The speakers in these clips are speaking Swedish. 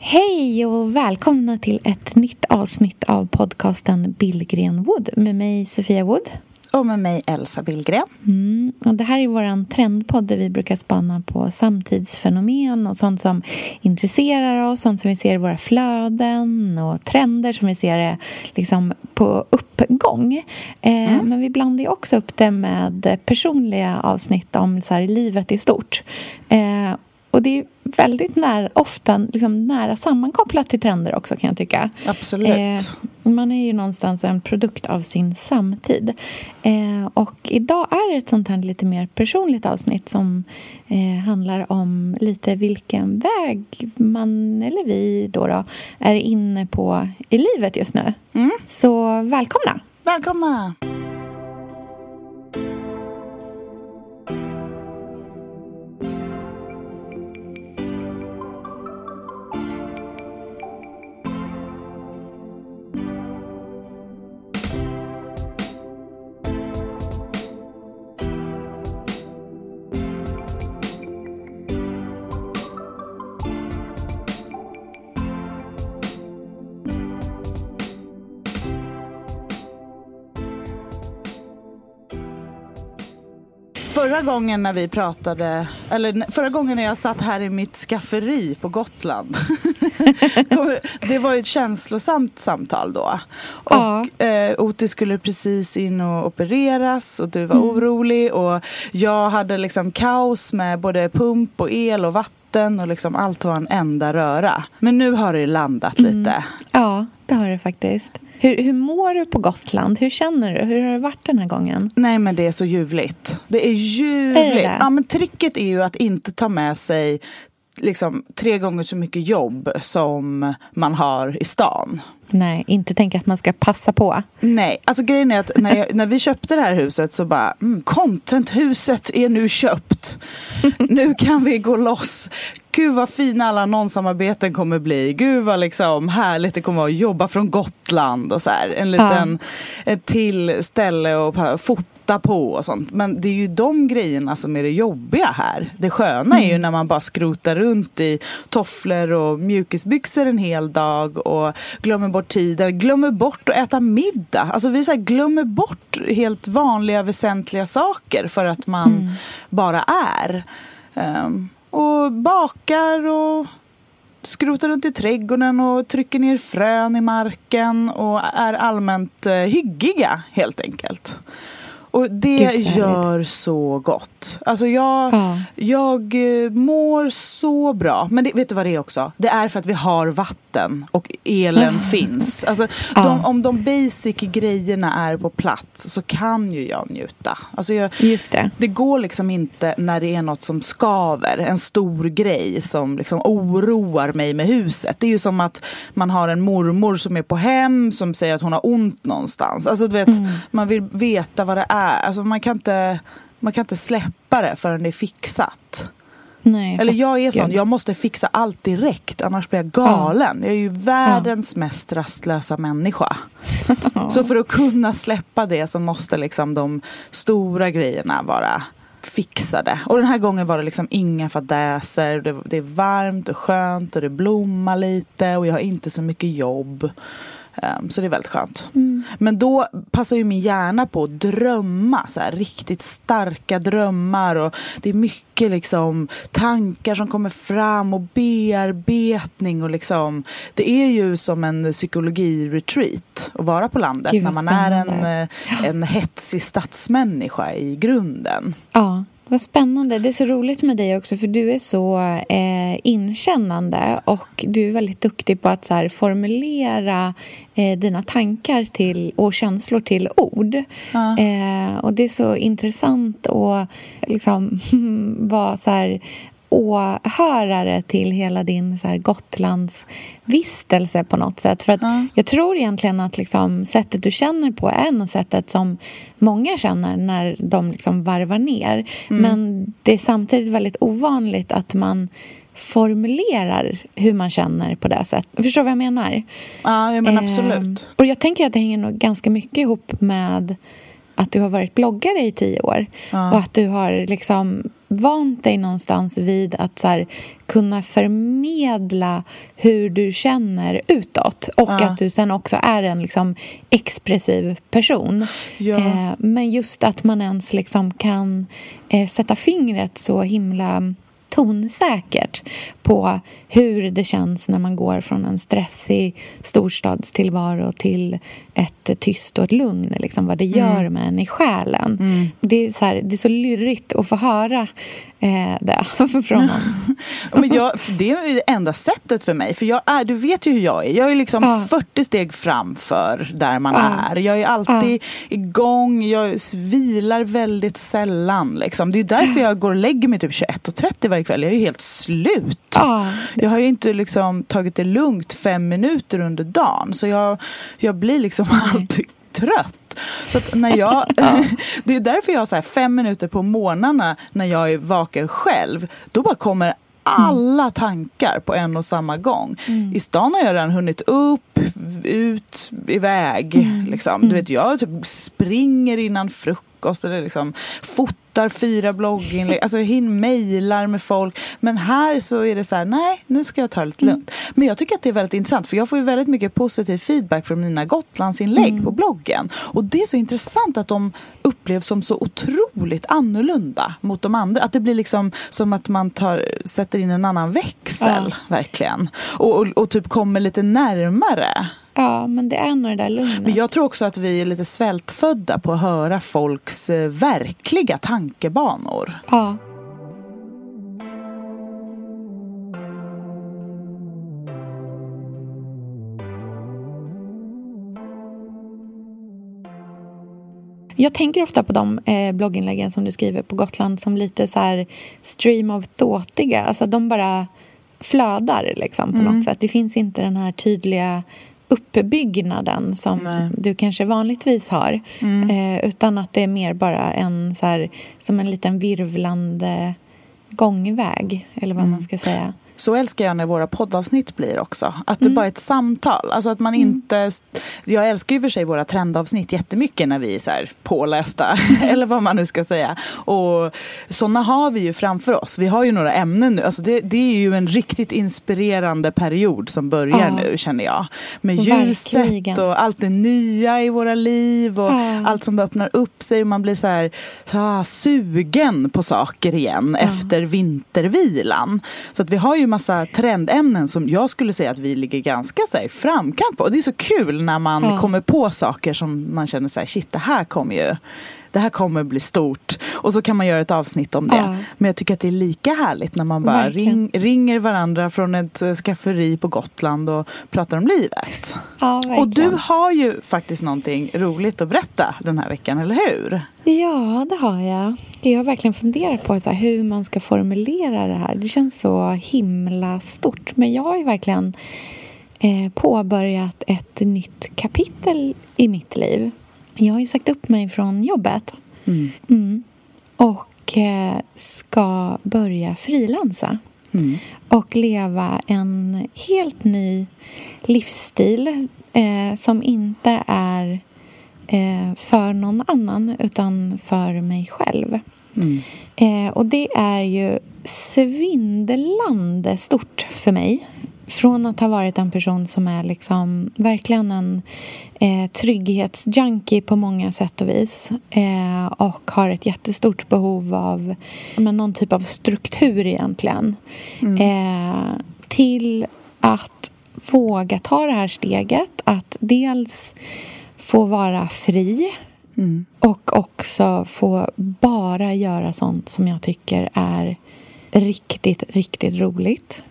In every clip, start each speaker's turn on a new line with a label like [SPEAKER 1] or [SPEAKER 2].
[SPEAKER 1] Hej och välkomna till ett nytt avsnitt av podcasten Billgren Wood med mig Sofia Wood.
[SPEAKER 2] Och med mig Elsa Billgren.
[SPEAKER 1] Mm, och det här är vår trendpodd där vi brukar spana på samtidsfenomen och sånt som intresserar oss, sånt som vi ser i våra flöden och trender som vi ser är liksom på uppgång. Eh, mm. Men vi blandar också upp det med personliga avsnitt om så här, livet i stort. Eh, och det är väldigt nära, ofta liksom nära sammankopplat till trender också kan jag tycka.
[SPEAKER 2] Absolut.
[SPEAKER 1] Eh, man är ju någonstans en produkt av sin samtid. Eh, och idag är det ett sånt här lite mer personligt avsnitt som eh, handlar om lite vilken väg man, eller vi då, då är inne på i livet just nu. Mm. Så välkomna!
[SPEAKER 2] Välkomna! Förra gången när vi pratade, eller förra gången när jag satt här i mitt skafferi på Gotland. det var ett känslosamt samtal då. Och eh, Otis skulle precis in och opereras och du var mm. orolig och jag hade liksom kaos med både pump och el och vatten och liksom allt var en enda röra. Men nu har det landat mm. lite.
[SPEAKER 1] Ja, det har det faktiskt. Hur, hur mår du på Gotland? Hur känner du? Hur har det varit den här gången?
[SPEAKER 2] Nej men det är så ljuvligt. Det är ljuvligt. Är det? Ja men tricket är ju att inte ta med sig liksom tre gånger så mycket jobb som man har i stan.
[SPEAKER 1] Nej, inte tänka att man ska passa på.
[SPEAKER 2] Nej, alltså grejen är att när, jag, när vi köpte det här huset så bara, mm, contenthuset är nu köpt. nu kan vi gå loss. Gud vad fina alla annonssamarbeten kommer bli. Gud vad liksom härligt det kommer att jobba från Gotland och så här. En liten, ja. ett till ställe och fota på och sånt. Men det är ju de grejerna som är det jobbiga här. Det sköna mm. är ju mm. när man bara skrotar runt i tofflor och mjukisbyxor en hel dag och glömmer bort tiden, glömmer bort att äta middag. Alltså vi så glömmer bort helt vanliga väsentliga saker för att man mm. bara är. Um, och bakar och skrotar runt i trädgården och trycker ner frön i marken och är allmänt eh, hyggiga helt enkelt. Och det gör så gott. Alltså jag, ja. jag eh, mår så bra. Men det, vet du vad det är också? Det är för att vi har vatten och elen mm. finns. Alltså, ja. de, om de basic grejerna är på plats så kan ju jag njuta. Alltså jag,
[SPEAKER 1] Just det.
[SPEAKER 2] det går liksom inte när det är något som skaver. En stor grej som liksom oroar mig med huset. Det är ju som att man har en mormor som är på hem som säger att hon har ont någonstans. Alltså du vet, mm. man vill veta vad det är är. Alltså man kan inte, man kan inte släppa det förrän det är fixat.
[SPEAKER 1] Nej,
[SPEAKER 2] Eller jag är sån, jag måste fixa allt direkt annars blir jag galen. Ja. Jag är ju världens ja. mest rastlösa människa. så för att kunna släppa det så måste liksom de stora grejerna vara fixade. Och den här gången var det liksom inga fadäser. Det, det är varmt och skönt och det blommar lite och jag har inte så mycket jobb. Um, så det är väldigt skönt.
[SPEAKER 1] Mm.
[SPEAKER 2] Men då passar ju min hjärna på att drömma. Så här, riktigt starka drömmar. Och det är mycket liksom, tankar som kommer fram och bearbetning. Och liksom, det är ju som en psykologi-retreat att vara på landet
[SPEAKER 1] Gud,
[SPEAKER 2] när man är en,
[SPEAKER 1] spännande.
[SPEAKER 2] eh, en hetsig stadsmänniska i grunden.
[SPEAKER 1] Ja, vad spännande. Det är så roligt med dig också för du är så eh, inkännande och du är väldigt duktig på att så här, formulera eh, dina tankar till, och känslor till ord.
[SPEAKER 2] Ja.
[SPEAKER 1] Eh, och det är så intressant att liksom, vara så här åhörare till hela din så här, Gotlands vistelse på något sätt. För att
[SPEAKER 2] Ja.
[SPEAKER 1] jag tror egentligen att liksom, sättet du känner på är nog sättet som många känner när de liksom varvar ner. Men det är samtidigt väldigt ovanligt att man formulerar hur man känner på det sättet. Förstår du vad jag menar?
[SPEAKER 2] Ja, ja men
[SPEAKER 1] Ehm,
[SPEAKER 2] absolut.
[SPEAKER 1] och jag tänker att det hänger nog ganska mycket ihop med att du har varit bloggare i tio år
[SPEAKER 2] Ja.
[SPEAKER 1] och att du har liksom vant dig någonstans vid att så här, kunna förmedla hur du känner utåt och
[SPEAKER 2] Ja.
[SPEAKER 1] att du sen också är en liksom expressiv person.
[SPEAKER 2] Ja.
[SPEAKER 1] Eh, men just att man ens liksom kan eh, sätta fingret så himla tonsäkert på hur det känns när man går från en stressig storstadstillvaro till ett tyst och ett lugn. Liksom, vad det gör med en i själen. Det, är så här, det är så lyrigt att få höra eh, det från.
[SPEAKER 2] Men jag, det är ju det enda sättet för mig. För jag är, du vet ju hur jag är. Jag är liksom
[SPEAKER 1] Ja.
[SPEAKER 2] 40 steg framför där man
[SPEAKER 1] Ja.
[SPEAKER 2] är. Jag är alltid igång. Jag vilar väldigt sällan. Liksom. Det är därför jag går och lägger mig typ 21.30 varje kväll. Jag är ju helt slut.
[SPEAKER 1] Ja.
[SPEAKER 2] Jag har ju inte liksom tagit det lugnt fem minuter under dagen. Så jag, jag blir liksom alltid trött. Så att när jag, det är därför jag har så här fem minuter på morgnarna när jag är vaken själv. Då bara kommer alla tankar på en och samma gång. I stan har jag redan hunnit upp, ut, iväg. Liksom. Du vet, jag typ springer innan frukost eller liksom fotar fyra blogginlägg, alltså hin mejlar med folk. Men här så är det så här, nej, nu ska jag ta det lite lugnt. Men jag tycker att det är väldigt intressant för jag får ju väldigt mycket positiv feedback från mina Gotlandsinlägg på bloggen. Och det är så intressant att de upplevs som så otroligt annorlunda mot de andra. Att det blir liksom som att man tar, sätter in en annan växel, verkligen. Och, och, och typ kommer lite närmare.
[SPEAKER 1] Ja, men det är nog det där lugnet.
[SPEAKER 2] Men jag tror också att vi är lite svältfödda på att höra folks eh, verkliga tankebanor.
[SPEAKER 1] Ja. Jag tänker ofta på de eh, blogginläggen som du skriver på Gotland som lite så här stream of thoughtiga. Alltså de bara flödar liksom på något sätt. Det finns inte den här tydliga uppbyggnaden som
[SPEAKER 2] Nej.
[SPEAKER 1] du kanske vanligtvis har. Eh, utan att det är mer bara en så här, som en liten virvlande gångväg, eller vad man ska säga.
[SPEAKER 2] Så älskar jag när våra poddavsnitt blir också. Att det bara är ett samtal. Alltså att man inte... Jag älskar ju för sig våra trendavsnitt jättemycket när vi är så här pålästa. eller vad man nu ska säga. Och sådana har vi ju framför oss. Vi har ju några ämnen nu. Alltså det, det är ju en riktigt inspirerande period som börjar
[SPEAKER 1] Ja.
[SPEAKER 2] nu känner jag. Med ljuset
[SPEAKER 1] Verkligen.
[SPEAKER 2] och allt det nya i våra liv. Och
[SPEAKER 1] Ja.
[SPEAKER 2] allt som öppnar upp sig. Och man blir så här ah, sugen på saker igen efter vintervilan. Så att vi har ju massa trendämnen som jag skulle säga att vi ligger ganska så här, framkant på. Och det är så kul när man
[SPEAKER 1] Ja.
[SPEAKER 2] kommer på saker som man känner så här, shit det här kommer ju det här kommer bli stort. Och så kan man göra ett avsnitt om det.
[SPEAKER 1] Ja.
[SPEAKER 2] Men jag tycker att det är lika härligt när man bara ring, ringer varandra från ett eh, skafferi på Gotland och pratar om livet.
[SPEAKER 1] Ja.
[SPEAKER 2] Och du har ju faktiskt någonting roligt att berätta den här veckan, eller hur?
[SPEAKER 1] Ja, det har jag. Jag har verkligen funderat på så hur man ska formulera det här. Det känns så himla stort. Men jag har ju verkligen eh, påbörjat ett nytt kapitel i mitt liv. Jag har ju sagt upp mig från jobbet.
[SPEAKER 2] Mm.
[SPEAKER 1] Mm. Och eh, ska börja frilansa.
[SPEAKER 2] Mm.
[SPEAKER 1] Och leva en helt ny livsstil eh, som inte är eh, för någon annan utan för mig själv.
[SPEAKER 2] Mm.
[SPEAKER 1] Eh, och det är ju svindlande stort för mig. Från att ha varit en person som är liksom verkligen en eh, trygghetsjunkie på många sätt och vis eh, och har ett jättestort behov av men, någon typ av struktur egentligen eh, till att våga ta det här steget att dels få vara fri och också få bara göra sånt som jag tycker är riktigt, riktigt roligt.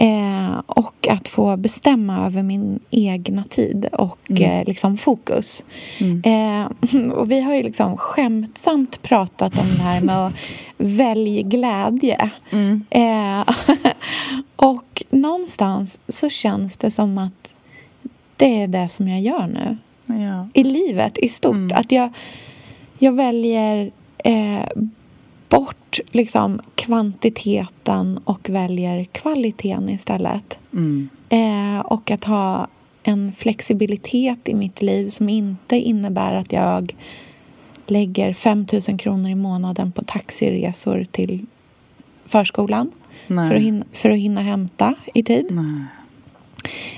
[SPEAKER 1] Eh, och att få bestämma över min egna tid och eh, liksom fokus. Eh, och vi har ju liksom skämtsamt pratat om det här med att välja glädje. Eh, och någonstans så känns det som att det är det som jag gör nu
[SPEAKER 2] Ja.
[SPEAKER 1] i livet i stort. Att jag, jag väljer eh, bort liksom kvantiteten och väljer kvaliteten istället. Eh, och att ha en flexibilitet i mitt liv som inte innebär att jag lägger 5 000 kronor i månaden på taxiresor till förskolan för att, hinna, för att hinna hämta i tid.
[SPEAKER 2] Nej.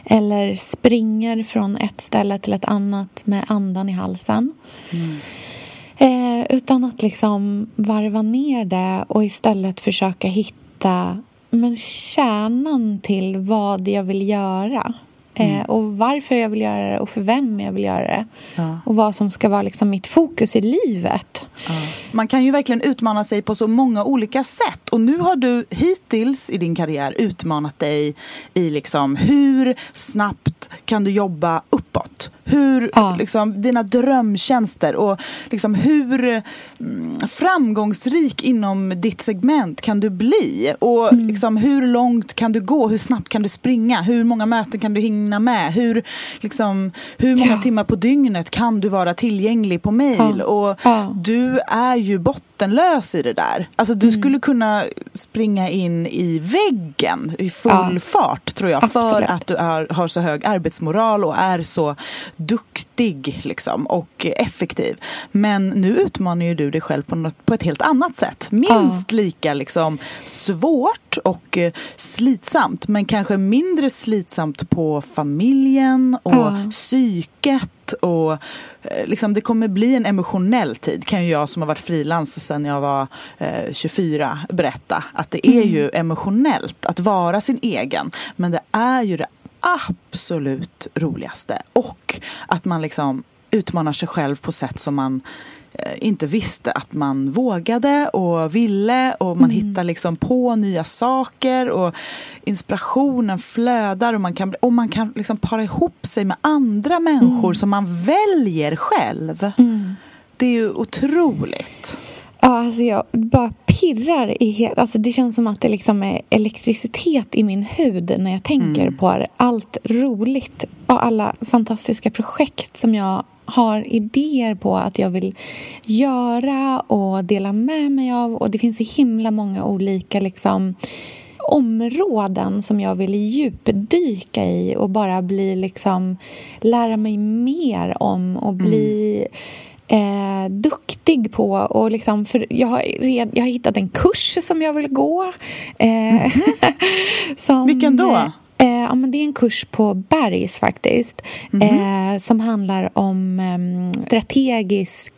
[SPEAKER 1] Eller springer från ett ställe till ett annat med andan i halsen. Eh, utan att liksom varva ner det och istället försöka hitta men kärnan till vad jag vill göra. Eh, och varför jag vill göra det och för vem jag vill göra det.
[SPEAKER 2] Ja.
[SPEAKER 1] Och vad som ska vara liksom mitt fokus i livet.
[SPEAKER 2] Man kan ju verkligen utmana sig på så många olika sätt. Och nu har du hittills i din karriär utmanat dig i liksom hur snabbt kan du jobba uppåt? Hur,
[SPEAKER 1] Ja.
[SPEAKER 2] liksom, dina drömtjänster och liksom hur mm, framgångsrik inom ditt segment kan du bli? Och liksom, hur långt kan du gå? Hur snabbt kan du springa? Hur många möten kan du hinna med? Hur, liksom, hur många
[SPEAKER 1] Ja.
[SPEAKER 2] timmar på dygnet kan du vara tillgänglig på mail?
[SPEAKER 1] Ja.
[SPEAKER 2] Och du är ju bottenlös i det där. Alltså du
[SPEAKER 1] Mm.
[SPEAKER 2] skulle kunna springa in i väggen i full fart tror jag. För
[SPEAKER 1] Absolut.
[SPEAKER 2] att du är, har så hög arbetsmoral och är så duktig liksom, och effektiv. Men nu utmanar ju du dig själv på, något, på ett helt annat sätt. Minst lika liksom, svårt och eh, slitsamt. Men kanske mindre slitsamt på familjen och
[SPEAKER 1] Ja.
[SPEAKER 2] psyket. Och, eh, liksom, det kommer bli en emotionell tid kan ju jag som har varit frilans sedan jag var eh, 24 berätta. Att det är ju emotionellt att vara sin egen. Men det är ju det absolut roligaste. Och att man liksom utmanar sig själv på sätt som man eh, inte visste att man vågade och ville och man hittar liksom på nya saker och inspirationen flödar och man kan, och man kan liksom para ihop sig med andra människor som man väljer själv. Det är ju otroligt.
[SPEAKER 1] Ja, alltså jag bara pirrar i hela... Alltså det känns som att det liksom är elektricitet i min hud när jag tänker på allt roligt och alla fantastiska projekt som jag har idéer på att jag vill göra och dela med mig av. Och det finns så himla många olika liksom områden som jag vill djupdyka i och bara bli liksom lära mig mer om och bli eh, duktig på. Och liksom, för jag, har red, jag har hittat en kurs som jag vill gå. Eh, som,
[SPEAKER 2] Vilken då?
[SPEAKER 1] Eh, ja, men det är en kurs på Bergs faktiskt. Eh, som handlar om eh, strategisk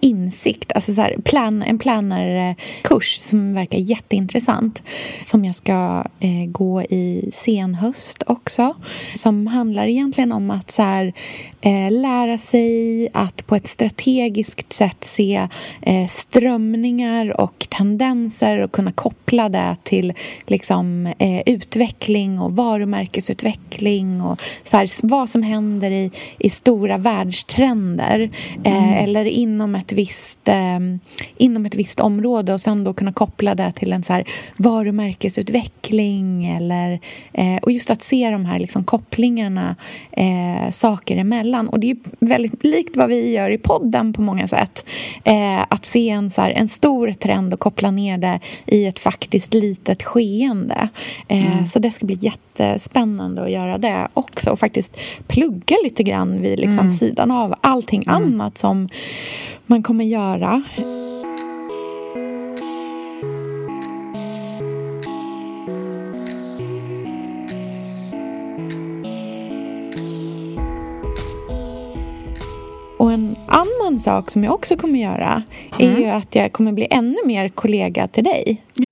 [SPEAKER 1] insikt. Alltså så här, plan, en plannerkurs som verkar jätteintressant. Som jag ska eh, gå i senhöst också. Som handlar egentligen om att så här, eh, lära sig att på ett strategiskt sätt se eh, strömningar och tendenser och kunna koppla det till liksom, utveckling och varumärkesutveckling och så här, vad som händer i, i stora världstrender eh, eller inom ett, visst, eh, inom ett visst område och sen då kunna koppla det till en så här varumärkesutveckling eller, eh, och just att se de här liksom, kopplingarna eh, saker emellan. Och det är väldigt likt vad vi gör i podden på många sätt. Eh, att se en, så här, en stor trend och koppla ner det i ett faktiskt litet skeende. Eh, Så det ska bli jättespännande att göra det också och faktiskt plugga lite grann vid liksom, mm. sidan av allting mm. annat som man kommer göra. Och en annan sak som jag också kommer göra är mm. ju att jag kommer bli ännu mer kollega till dig.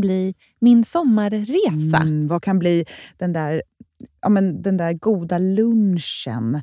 [SPEAKER 3] bli min sommarresa?
[SPEAKER 2] Mm, vad kan bli den där, ja, men den där goda lunchen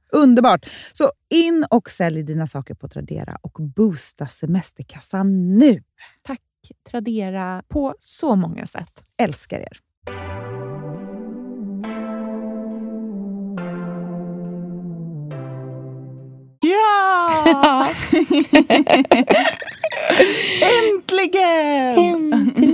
[SPEAKER 2] Underbart! Så in och sälj dina saker på Tradera och boosta semesterkassan nu.
[SPEAKER 3] Tack Tradera på så många sätt.
[SPEAKER 2] Älskar er! Ja! Äntligen!
[SPEAKER 1] Äntligen!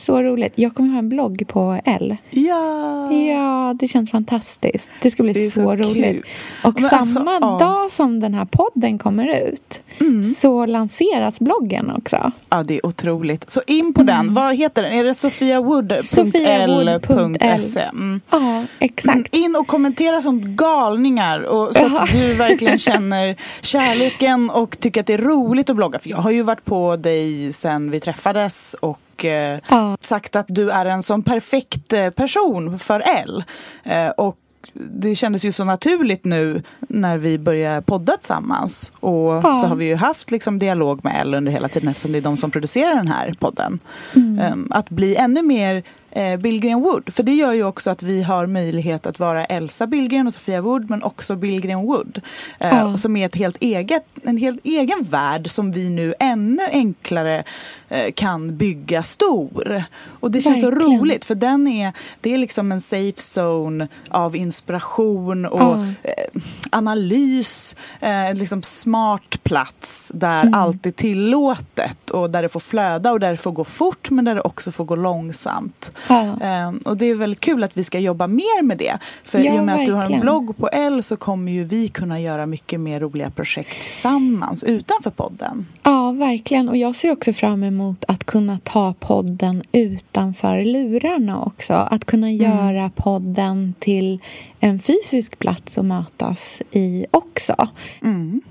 [SPEAKER 1] Så roligt. Jag kommer ha en blogg på L.
[SPEAKER 2] Ja!
[SPEAKER 1] Ja, det känns fantastiskt. Det ska bli
[SPEAKER 2] Det
[SPEAKER 1] så,
[SPEAKER 2] så
[SPEAKER 1] roligt. Och
[SPEAKER 2] Men alltså,
[SPEAKER 1] samma
[SPEAKER 2] ja.
[SPEAKER 1] dag som den här podden kommer ut
[SPEAKER 2] Mm.
[SPEAKER 1] så lanseras bloggen också.
[SPEAKER 2] Ja, det är otroligt. Så in på den. Vad heter den? Är det sofiawood.l.se? Mm.
[SPEAKER 1] Ja, exakt.
[SPEAKER 2] In och kommentera som galningar och så att du verkligen känner kärleken och tycker att det är roligt att blogga. För jag har ju varit på dig sen vi träffades och eh,
[SPEAKER 1] Ja.
[SPEAKER 2] sagt att du är en sån perfekt eh, person för L. Eh, och det kändes ju så naturligt nu när vi börjar podda tillsammans. Och
[SPEAKER 1] Ja.
[SPEAKER 2] så har vi ju haft liksom dialog med L under hela tiden eftersom det är de som producerar den här podden. Um, att bli ännu mer eh, Billgren Wood. För det gör ju också att vi har möjlighet att vara Elsa Billgren och Sofia Wood men också Billgren Wood. Eh,
[SPEAKER 1] Ja.
[SPEAKER 2] Som är ett helt eget, en helt egen värld som vi nu ännu enklare eh, kan bygga stor. Och det känns så
[SPEAKER 1] Verkligen.
[SPEAKER 2] roligt för den är, det är liksom en safe zone av inspiration och
[SPEAKER 1] Ja.
[SPEAKER 2] eh, analys, eh, liksom smart plats där
[SPEAKER 1] Mm.
[SPEAKER 2] allt är tillåtet och där det får flöda och där det får gå fort men där det också får gå långsamt.
[SPEAKER 1] Ja.
[SPEAKER 2] Eh, och det är väldigt kul att vi ska jobba mer med det. För
[SPEAKER 1] Ja,
[SPEAKER 2] i och med att du har en
[SPEAKER 1] verkligen.
[SPEAKER 2] blogg på L så kommer ju vi kunna göra mycket mer roliga projekt tillsammans utanför podden.
[SPEAKER 1] Ja, verkligen. Och jag ser också fram emot att kunna ta podden utanför lurarna också. Att kunna göra podden till en fysisk plats att mötas i också.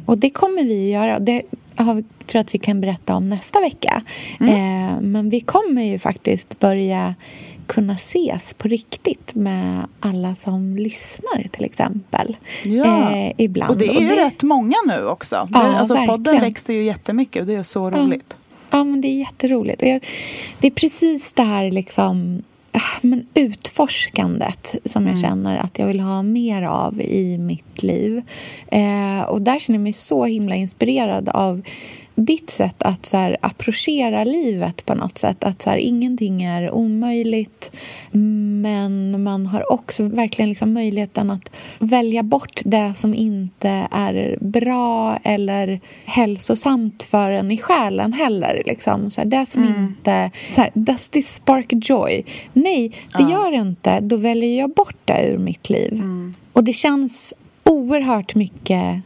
[SPEAKER 1] Och det kommer vi att göra. Det har, tror att vi kan berätta om nästa vecka. Eh, men vi kommer ju faktiskt börja kunna ses på riktigt med alla som lyssnar till exempel.
[SPEAKER 2] Ja.
[SPEAKER 1] Eh, ibland.
[SPEAKER 2] Och det är ju rätt många nu också.
[SPEAKER 1] Ja,
[SPEAKER 2] det, alltså podden växer ju jättemycket och det är så roligt.
[SPEAKER 1] Ja, men det är jätteroligt. Och jag, det är precis det här liksom, men utforskandet som jag känner att jag vill ha mer av i mitt liv. Eh, och där känner jag mig så himla inspirerad av ditt sätt att så här, approchera livet på något sätt. Att så här, ingenting är omöjligt men man har också verkligen liksom möjligheten att välja bort det som inte är bra eller hälsosamt för en i själen heller. Liksom. Så här, det som inte... Så här, Does this spark joy? Nej, det gör det inte. Då väljer jag bort det ur mitt liv. Och det känns oerhört mycket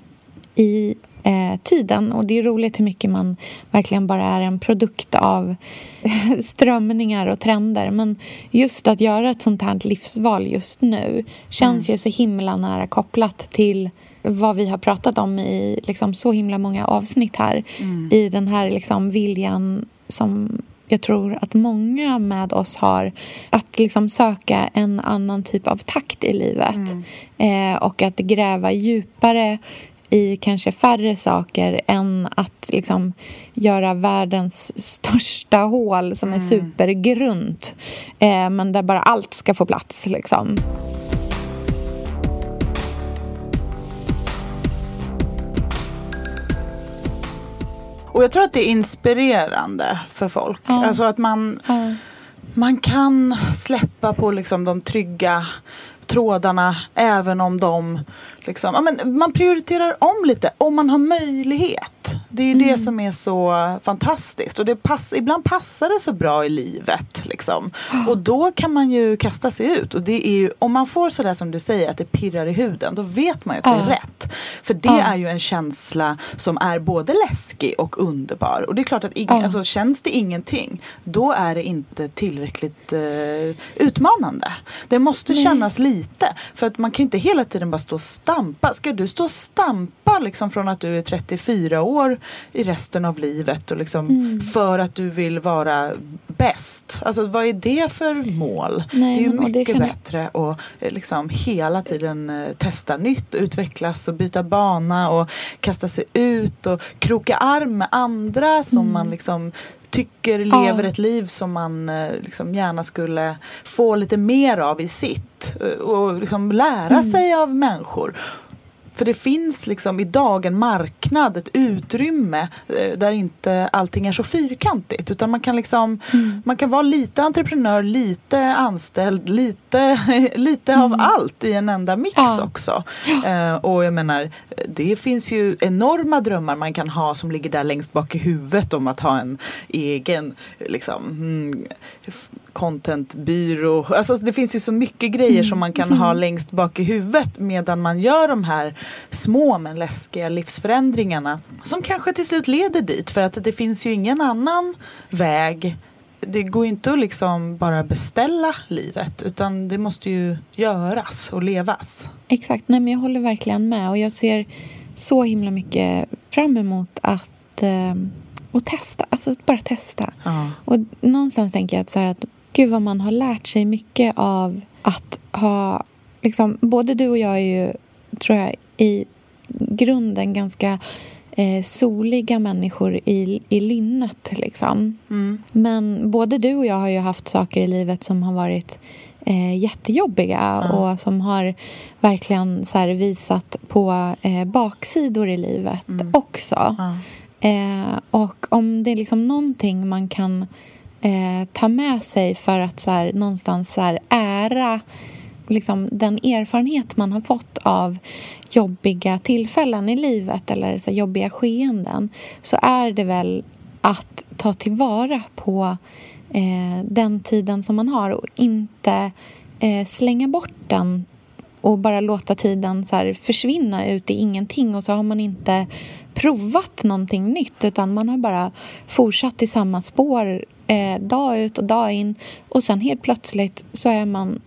[SPEAKER 1] i eh, tiden. Och det är roligt hur mycket man verkligen bara är en produkt av strömningar och trender. Men just att göra ett sånt här livsval just nu känns ju så himla nära kopplat till vad vi har pratat om i liksom, så himla många avsnitt här. I den här liksom, viljan som jag tror att många med oss har. Att liksom söka en annan typ av takt i livet. Eh, och att gräva djupare i kanske färre saker än att liksom göra världens största hål som är supergrunt. Eh, men där bara allt ska få plats. Liksom.
[SPEAKER 2] Och jag tror att det är inspirerande för folk.
[SPEAKER 1] Ja.
[SPEAKER 2] Alltså att man,
[SPEAKER 1] Ja.
[SPEAKER 2] man kan släppa på liksom de trygga trådarna även om de liksom, ja, men man prioriterar om lite om man har möjlighet. Det är
[SPEAKER 1] Mm.
[SPEAKER 2] det som är så fantastiskt och det pass, ibland passar det så bra i livet. Liksom. Och då kan man ju kasta sig ut och det är ju, om man får sådär som du säger att det pirrar i huden då vet man ju att det är rätt. För det är ju en känsla som är både läskig och underbar. Och det är klart att ing-
[SPEAKER 1] Ja.
[SPEAKER 2] alltså, känns det ingenting då är det inte tillräckligt eh, utmanande. Det måste
[SPEAKER 1] Nej.
[SPEAKER 2] kännas lite. För att man kan ju inte hela tiden bara stå och stampa. Ska du stå och stampa liksom från att du är 34 år i resten av livet och liksom
[SPEAKER 1] Mm.
[SPEAKER 2] för att du vill vara bäst? Alltså vad är det för mål?
[SPEAKER 1] Nej,
[SPEAKER 2] det är ju mycket
[SPEAKER 1] känner-
[SPEAKER 2] bättre att eh, liksom hela tiden eh, testa nytt, utvecklas och byta bana och kasta sig ut och kroka arm med andra som
[SPEAKER 1] Mm.
[SPEAKER 2] man liksom tycker lever ett liv som man eh, liksom gärna skulle få lite mer av i sitt eh, och liksom lära
[SPEAKER 1] Mm.
[SPEAKER 2] sig av människor. För det finns liksom idag en marknad, ett utrymme eh, där inte allting är så fyrkantigt. Utan man kan liksom,
[SPEAKER 1] Mm.
[SPEAKER 2] man kan vara lite entreprenör, lite anställd, lite, lite av allt i en enda mix
[SPEAKER 1] Mm. Ja.
[SPEAKER 2] också. Eh, och jag menar, det finns ju enorma drömmar man kan ha som ligger där längst bak i huvudet om att ha en egen liksom, mm, contentbyrå. Alltså det finns ju så mycket grejer som man kan ha längst bak i huvudet medan man gör de här små men läskiga livsförändringarna som kanske till slut leder dit för att det finns ju ingen annan väg. Det går ju inte att liksom bara beställa livet utan det måste ju göras och levas.
[SPEAKER 1] Exakt, nej men jag håller verkligen med och jag ser så himla mycket fram emot att, eh, att testa, alltså bara testa.
[SPEAKER 2] Ja.
[SPEAKER 1] Och någonstans tänker jag att, så här att gud vad man har lärt sig mycket av att ha, liksom, både du och jag är ju, tror jag, i grunden ganska eh, soliga människor i, i lynnet liksom.
[SPEAKER 2] Mm.
[SPEAKER 1] Men både du och jag har ju haft saker i livet som har varit eh, jättejobbiga och som har verkligen så här, visat på eh, baksidor i livet också.
[SPEAKER 2] Ja.
[SPEAKER 1] Eh, och om det är liksom någonting man kan eh, ta med sig för att så här, någonstans så här, ära liksom, den erfarenhet man har fått av jobbiga tillfällen i livet eller så här, jobbiga skeenden så är det väl att ta tillvara på eh, den tiden som man har och inte eh, slänga bort den och bara låta tiden så här försvinna ut i ingenting och så har man inte provat någonting nytt utan man har bara fortsatt i samma spår eh, dag ut och dag in. Och sen helt plötsligt så är man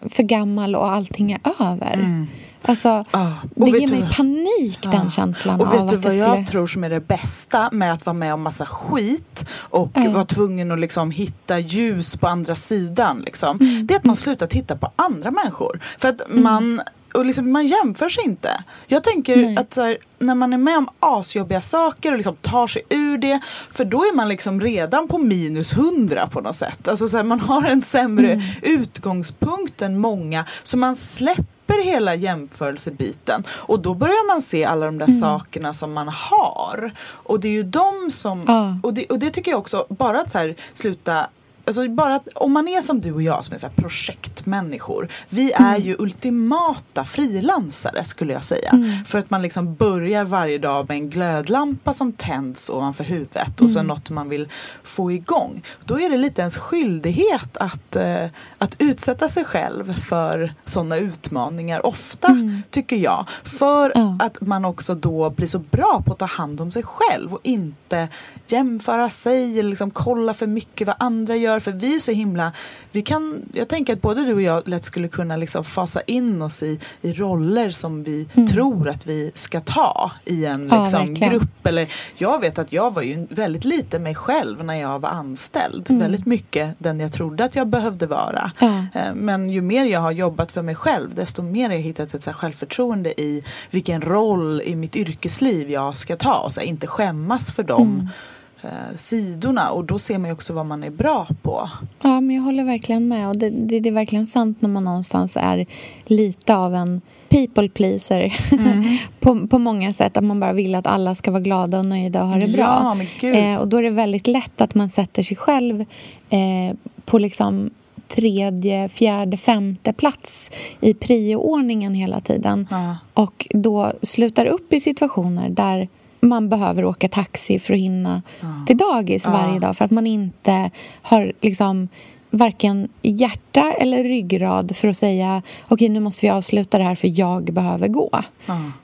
[SPEAKER 1] för gammal och allting är över. Alltså,
[SPEAKER 2] Ja. Och
[SPEAKER 1] det ger
[SPEAKER 2] du
[SPEAKER 1] mig
[SPEAKER 2] vad-
[SPEAKER 1] panik den
[SPEAKER 2] Ja.
[SPEAKER 1] känslan
[SPEAKER 2] Och
[SPEAKER 1] av
[SPEAKER 2] vet du
[SPEAKER 1] att
[SPEAKER 2] vad jag
[SPEAKER 1] skulle...
[SPEAKER 2] tror som är det bästa med att vara med om massa skit och
[SPEAKER 1] Ja.
[SPEAKER 2] vara tvungen att liksom hitta ljus på andra sidan. Liksom.
[SPEAKER 1] Mm.
[SPEAKER 2] Det är att man slutar titta på andra människor. För att man och liksom, man jämför sig inte. Jag tänker
[SPEAKER 1] Nej.
[SPEAKER 2] att här, när man är med om asjobbiga saker och liksom tar sig ur det. För då är man liksom redan på minus hundra på något sätt. Alltså så här, man har en sämre
[SPEAKER 1] Mm.
[SPEAKER 2] utgångspunkt än många. Så man släpper hela jämförelsebiten. Och då börjar man se alla de där
[SPEAKER 1] Mm.
[SPEAKER 2] sakerna som man har. Och det är ju de som...
[SPEAKER 1] Ja.
[SPEAKER 2] Och, det, och det tycker jag också, bara att så här, sluta Alltså bara att om man är som du och jag som är så projektmänniskor. Vi är
[SPEAKER 1] Mm.
[SPEAKER 2] ju ultimata frilansare skulle jag säga.
[SPEAKER 1] Mm.
[SPEAKER 2] För att man liksom börjar varje dag med en glödlampa som tänds ovanför huvudet. Och så
[SPEAKER 1] Mm.
[SPEAKER 2] något man vill få igång. Då är det lite ens skyldighet att, eh, att utsätta sig själv för sådana utmaningar ofta.
[SPEAKER 1] Mm.
[SPEAKER 2] Tycker jag. För
[SPEAKER 1] Ja.
[SPEAKER 2] att man också då blir så bra på att ta hand om sig själv. Och inte jämföra sig eller liksom kolla för mycket vad andra gör. Varför vi är så himla... Vi kan, jag tänker att både du och jag lätt skulle kunna liksom fasa in oss i, i roller som vi tror att vi ska ta i en
[SPEAKER 1] Mm. Ja,
[SPEAKER 2] liksom, grupp. Eller, jag vet att jag var ju väldigt lite mig själv när jag var anställd.
[SPEAKER 1] Mm.
[SPEAKER 2] Väldigt mycket den jag trodde att jag behövde vara.
[SPEAKER 1] Ja.
[SPEAKER 2] Eh, Men ju mer jag har jobbat för mig själv desto mer har jag hittat ett så självförtroende i vilken roll i mitt yrkesliv jag ska ta. Och så här, inte skämmas för de eh, sidorna. Och då ser man ju också vad man är bra på.
[SPEAKER 1] Ja, men jag håller verkligen med. Och det, det, det är verkligen sant när man någonstans är lite av en people pleaser på, på många sätt. Att man bara vill att alla ska vara glada och nöjda och ha det bra.
[SPEAKER 2] Ja, men gud.
[SPEAKER 1] Eh, och då är det väldigt lätt att man sätter sig själv eh, på liksom tredje, fjärde, femte plats i prioordningen hela tiden.
[SPEAKER 2] Ja.
[SPEAKER 1] Och då slutar upp i situationer där man behöver åka taxi för att hinna till dagis varje dag för att man inte har liksom varken hjärta eller ryggrad för att säga okej nu måste vi avsluta det här för jag behöver gå.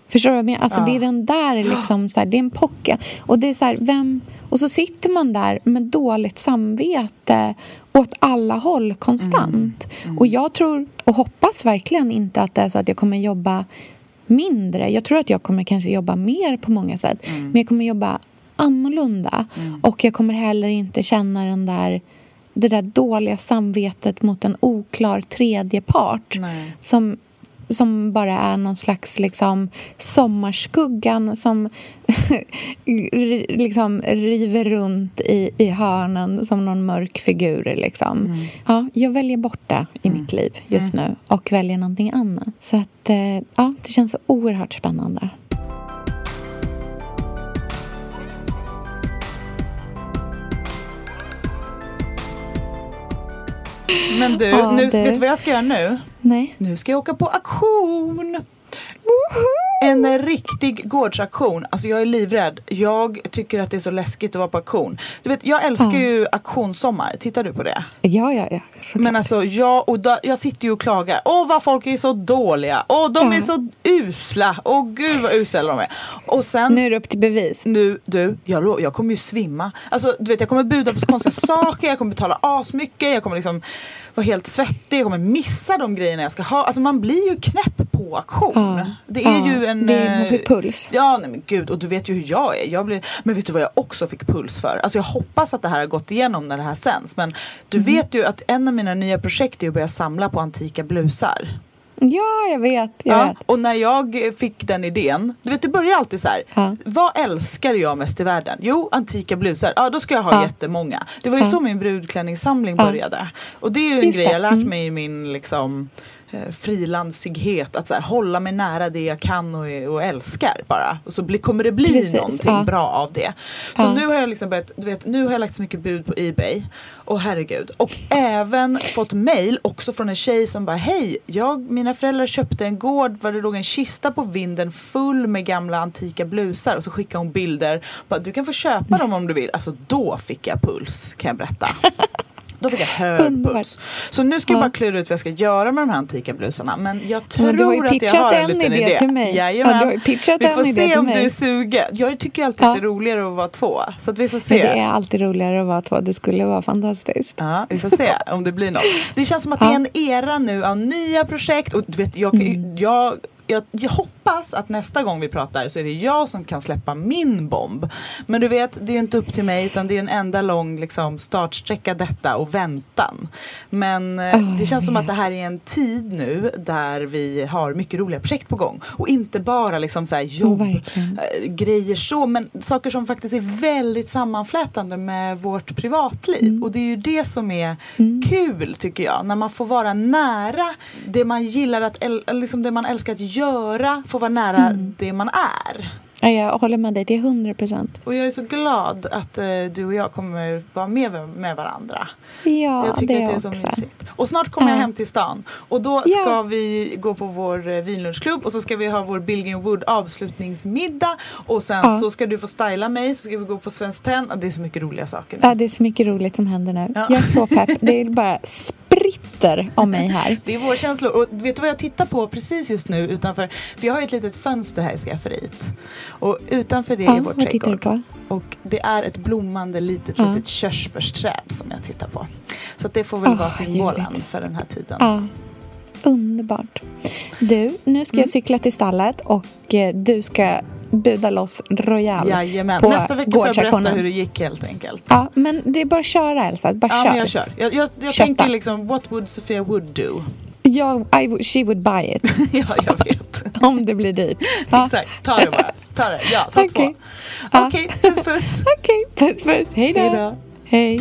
[SPEAKER 1] Förstår du vad jag menar? Alltså, Det är den där liksom, så här, det är en pocka. Och det är så här, vem... Och så sitter man där med dåligt samvete åt alla håll konstant. Och jag tror och hoppas verkligen inte att det är så att jag kommer jobba mindre. Jag tror att jag kommer kanske jobba mer på många sätt. Men jag kommer jobba annorlunda. Och jag kommer heller inte känna den där det där dåliga samvetet mot en oklar tredje part
[SPEAKER 2] Nej.
[SPEAKER 1] som, som bara är någon slags liksom, sommarskuggan som liksom river runt i, i hörnen som någon mörk figur. Liksom. Ja, jag väljer bort det i mitt liv just nu och väljer någonting annat. Så att, eh, ja, det känns så oerhört spännande.
[SPEAKER 2] Men du,
[SPEAKER 1] Ja,
[SPEAKER 2] nu,
[SPEAKER 1] du.
[SPEAKER 2] vet du vad jag ska göra nu?
[SPEAKER 1] Nej.
[SPEAKER 2] Nu ska jag åka på auktion! En riktig gårdsaktion. Alltså jag är livrädd. Jag tycker att det är så läskigt att vara på auktion. Du vet, jag älskar ju auktionssommar. Tittar du på det?
[SPEAKER 1] Ja, ja, ja. såklart.
[SPEAKER 2] Men alltså jag, och då, jag sitter ju och klagar. Åh vad folk är så dåliga. Åh de
[SPEAKER 1] Ja.
[SPEAKER 2] är så usla. Åh gud vad usla de är. Och sen
[SPEAKER 1] Nu är det upp till bevis.
[SPEAKER 2] nu, du, jag, jag kommer ju svimma. Alltså, du vet, jag kommer buda på så konstiga saker, jag kommer betala asmycket, jag kommer liksom vara helt svettig, jag kommer missa de grejerna jag ska ha. Alltså man blir ju knäpp på auktion.
[SPEAKER 1] Ja.
[SPEAKER 2] Det är
[SPEAKER 1] Ja,
[SPEAKER 2] ju en...
[SPEAKER 1] det är- man får
[SPEAKER 2] eh,
[SPEAKER 1] puls.
[SPEAKER 2] Ja, nej men gud, och du vet ju hur jag är. Jag blir, men vet du vad jag också fick puls för? Alltså jag hoppas att det här har gått igenom när det här sänds. Men du
[SPEAKER 1] Mhm.
[SPEAKER 2] vet ju att en av mina nya projekt är att börja samla på antika blusar.
[SPEAKER 1] Ja, jag vet. Jag
[SPEAKER 2] Ja,
[SPEAKER 1] vet.
[SPEAKER 2] och när jag fick den idén, du vet det börjar alltid så här.
[SPEAKER 1] Ja.
[SPEAKER 2] Vad älskar jag mest i världen? Jo, antika blusar. Ja, då ska jag ha
[SPEAKER 1] Ja.
[SPEAKER 2] jättemånga. Det var ju
[SPEAKER 1] Ja.
[SPEAKER 2] så min brudklänningssamling
[SPEAKER 1] Ja.
[SPEAKER 2] började. Och det är ju en
[SPEAKER 1] Just
[SPEAKER 2] grej
[SPEAKER 1] det.
[SPEAKER 2] jag lärt
[SPEAKER 1] Mm.
[SPEAKER 2] mig i min liksom eh, frilansighet. Att så här, hålla mig nära det jag kan och, och älskar bara. Och så bli, kommer det bli
[SPEAKER 1] Precis,
[SPEAKER 2] någonting
[SPEAKER 1] ja.
[SPEAKER 2] bra av det. Så
[SPEAKER 1] Ja.
[SPEAKER 2] nu har jag liksom börjat, du vet, nu har jag lagt så mycket bud på Ebay. Och herregud. Och även fått mail också från en tjej som bara hej, jag, mina föräldrar köpte en gård där det låg en kista på vinden full med gamla antika blusar och så skickade hon bilder. Bara, du kan få köpa dem om du vill. Alltså då fick jag puls kan jag berätta. Då fick jag hög puls. Så nu ska jag
[SPEAKER 1] Ja.
[SPEAKER 2] bara klura ut vad jag ska göra med de här antika blusarna. Men jag tror
[SPEAKER 1] Men du har ju
[SPEAKER 2] att jag har en
[SPEAKER 1] en
[SPEAKER 2] liten
[SPEAKER 1] idé
[SPEAKER 2] idé.
[SPEAKER 1] till mig.
[SPEAKER 2] Jajamän.
[SPEAKER 1] Ja, du har ju pitchat
[SPEAKER 2] vi
[SPEAKER 1] en
[SPEAKER 2] får
[SPEAKER 1] idé
[SPEAKER 2] se om du är sugen. Jag tycker ju alltid
[SPEAKER 1] Ja.
[SPEAKER 2] att det är roligare att vara två. Så att vi får se.
[SPEAKER 1] Men det är alltid roligare att vara två. Det skulle vara fantastiskt.
[SPEAKER 2] Ja, vi får se om det blir något. Det känns som att
[SPEAKER 1] Ja.
[SPEAKER 2] det är en era nu av nya projekt. Och du vet, jag,
[SPEAKER 1] Mm.
[SPEAKER 2] jag, jag, jag hoppas att nästa gång vi pratar så är det jag som kan släppa min bomb. Men du vet, det är inte upp till mig utan det är en enda lång liksom, startsträcka detta och väntan. Men
[SPEAKER 1] Oh,
[SPEAKER 2] det känns som att det här är en tid nu där vi har mycket roliga projekt på gång. Och inte bara liksom så här jobb, eh, grejer så, men saker som faktiskt är väldigt sammanflätande med vårt privatliv.
[SPEAKER 1] Mm.
[SPEAKER 2] Och det är ju det som är kul tycker jag. När man får vara nära det man gillar att, liksom det man älskar att göra, får vara nära
[SPEAKER 1] Mm.
[SPEAKER 2] det man är.
[SPEAKER 1] Ja, jag håller med dig. Det är hundra procent.
[SPEAKER 2] Och jag är så glad att eh, du och jag kommer vara med, med varandra.
[SPEAKER 1] Ja,
[SPEAKER 2] jag tycker
[SPEAKER 1] det
[SPEAKER 2] att det
[SPEAKER 1] är
[SPEAKER 2] är så
[SPEAKER 1] också.
[SPEAKER 2] mysigt. Och snart kommer jag
[SPEAKER 1] Ja.
[SPEAKER 2] hem till stan. Och då
[SPEAKER 1] Ja.
[SPEAKER 2] ska vi gå på vår eh, vinlunchklubb och så ska vi ha vår Billgren Wood avslutningsmiddag. Och sen
[SPEAKER 1] Ja.
[SPEAKER 2] så ska du få styla mig, så ska vi gå på Svenskt Tenn. Det är så mycket roliga saker nu.
[SPEAKER 1] Ja, det är så mycket roligt som händer nu.
[SPEAKER 2] Ja.
[SPEAKER 1] Jag är så pepp. Det är bara spritt skryter om mig här.
[SPEAKER 2] Det är vårkänslor. Och vet du vad jag tittar på precis just nu utanför? För jag har ju ett litet fönster här i skafferiet. Och utanför det
[SPEAKER 1] Ja,
[SPEAKER 2] är vår
[SPEAKER 1] du
[SPEAKER 2] trädgård. Och det är ett blommande litet,
[SPEAKER 1] Ja.
[SPEAKER 2] litet körsbärsträd som jag tittar på. Så det får väl
[SPEAKER 1] Åh,
[SPEAKER 2] vara symbolen för den här tiden.
[SPEAKER 1] Ja, underbart. Du, nu ska jag
[SPEAKER 2] Mm.
[SPEAKER 1] cykla till stallet och eh, du ska buda loss Royal
[SPEAKER 2] Jajamän.
[SPEAKER 1] på
[SPEAKER 2] Nästa vecka får jag berätta hur det gick helt enkelt.
[SPEAKER 1] Ja, men det är bara att köra Elsa. Bara
[SPEAKER 2] Ja,
[SPEAKER 1] kör.
[SPEAKER 2] men jag kör. Jag, jag, jag tänker liksom, what would Sofia would do?
[SPEAKER 1] Jag, I, she would buy it
[SPEAKER 2] ja, jag vet.
[SPEAKER 1] om det blir dyrt. Ja.
[SPEAKER 2] Exakt, ta det bara. Ta det. Ja, ta
[SPEAKER 1] Okej.
[SPEAKER 2] två.
[SPEAKER 1] Ja.
[SPEAKER 2] Okej, puss puss.
[SPEAKER 1] Okej, puss puss.
[SPEAKER 2] Hej då.
[SPEAKER 1] Hej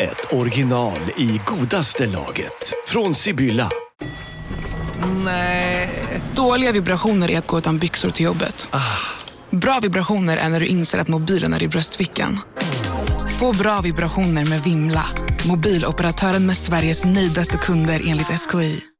[SPEAKER 4] ett original i godaste laget. Från Sibylla.
[SPEAKER 5] Nej. Dåliga vibrationer är att gå utan byxor till jobbet. Bra vibrationer är när du inser att mobilen är i bröstfickan. Få bra vibrationer med Vimla. Mobiloperatören med Sveriges nöjdaste kunder enligt SKI.